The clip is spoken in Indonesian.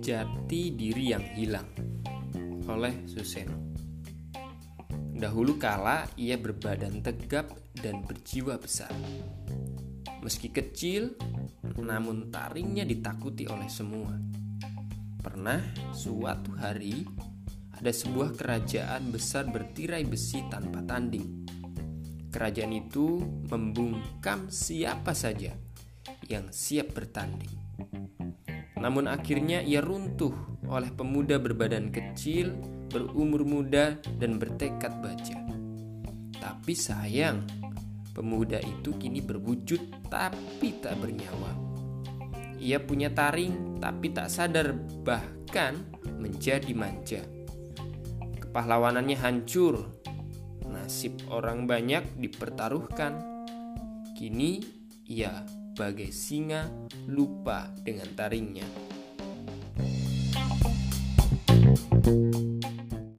Jati Diri yang Hilang oleh Suseno. Dahulu kala ia berbadan tegap dan berjiwa besar. Meski kecil, namun taringnya ditakuti oleh semua. Pernah suatu hari ada sebuah kerajaan besar bertirai besi tanpa tanding. Kerajaan itu membungkam siapa saja yang siap bertanding. Namun akhirnya ia runtuh oleh pemuda berbadan kecil, berumur muda, dan bertekad baja. Tapi sayang, pemuda itu kini berwujud tapi tak bernyawa. Ia punya taring tapi tak sadar bahkan menjadi manja. Kepahlawanannya hancur. Nasib orang banyak dipertaruhkan. Kini ia bagai singa lupa dengan taringnya. thank you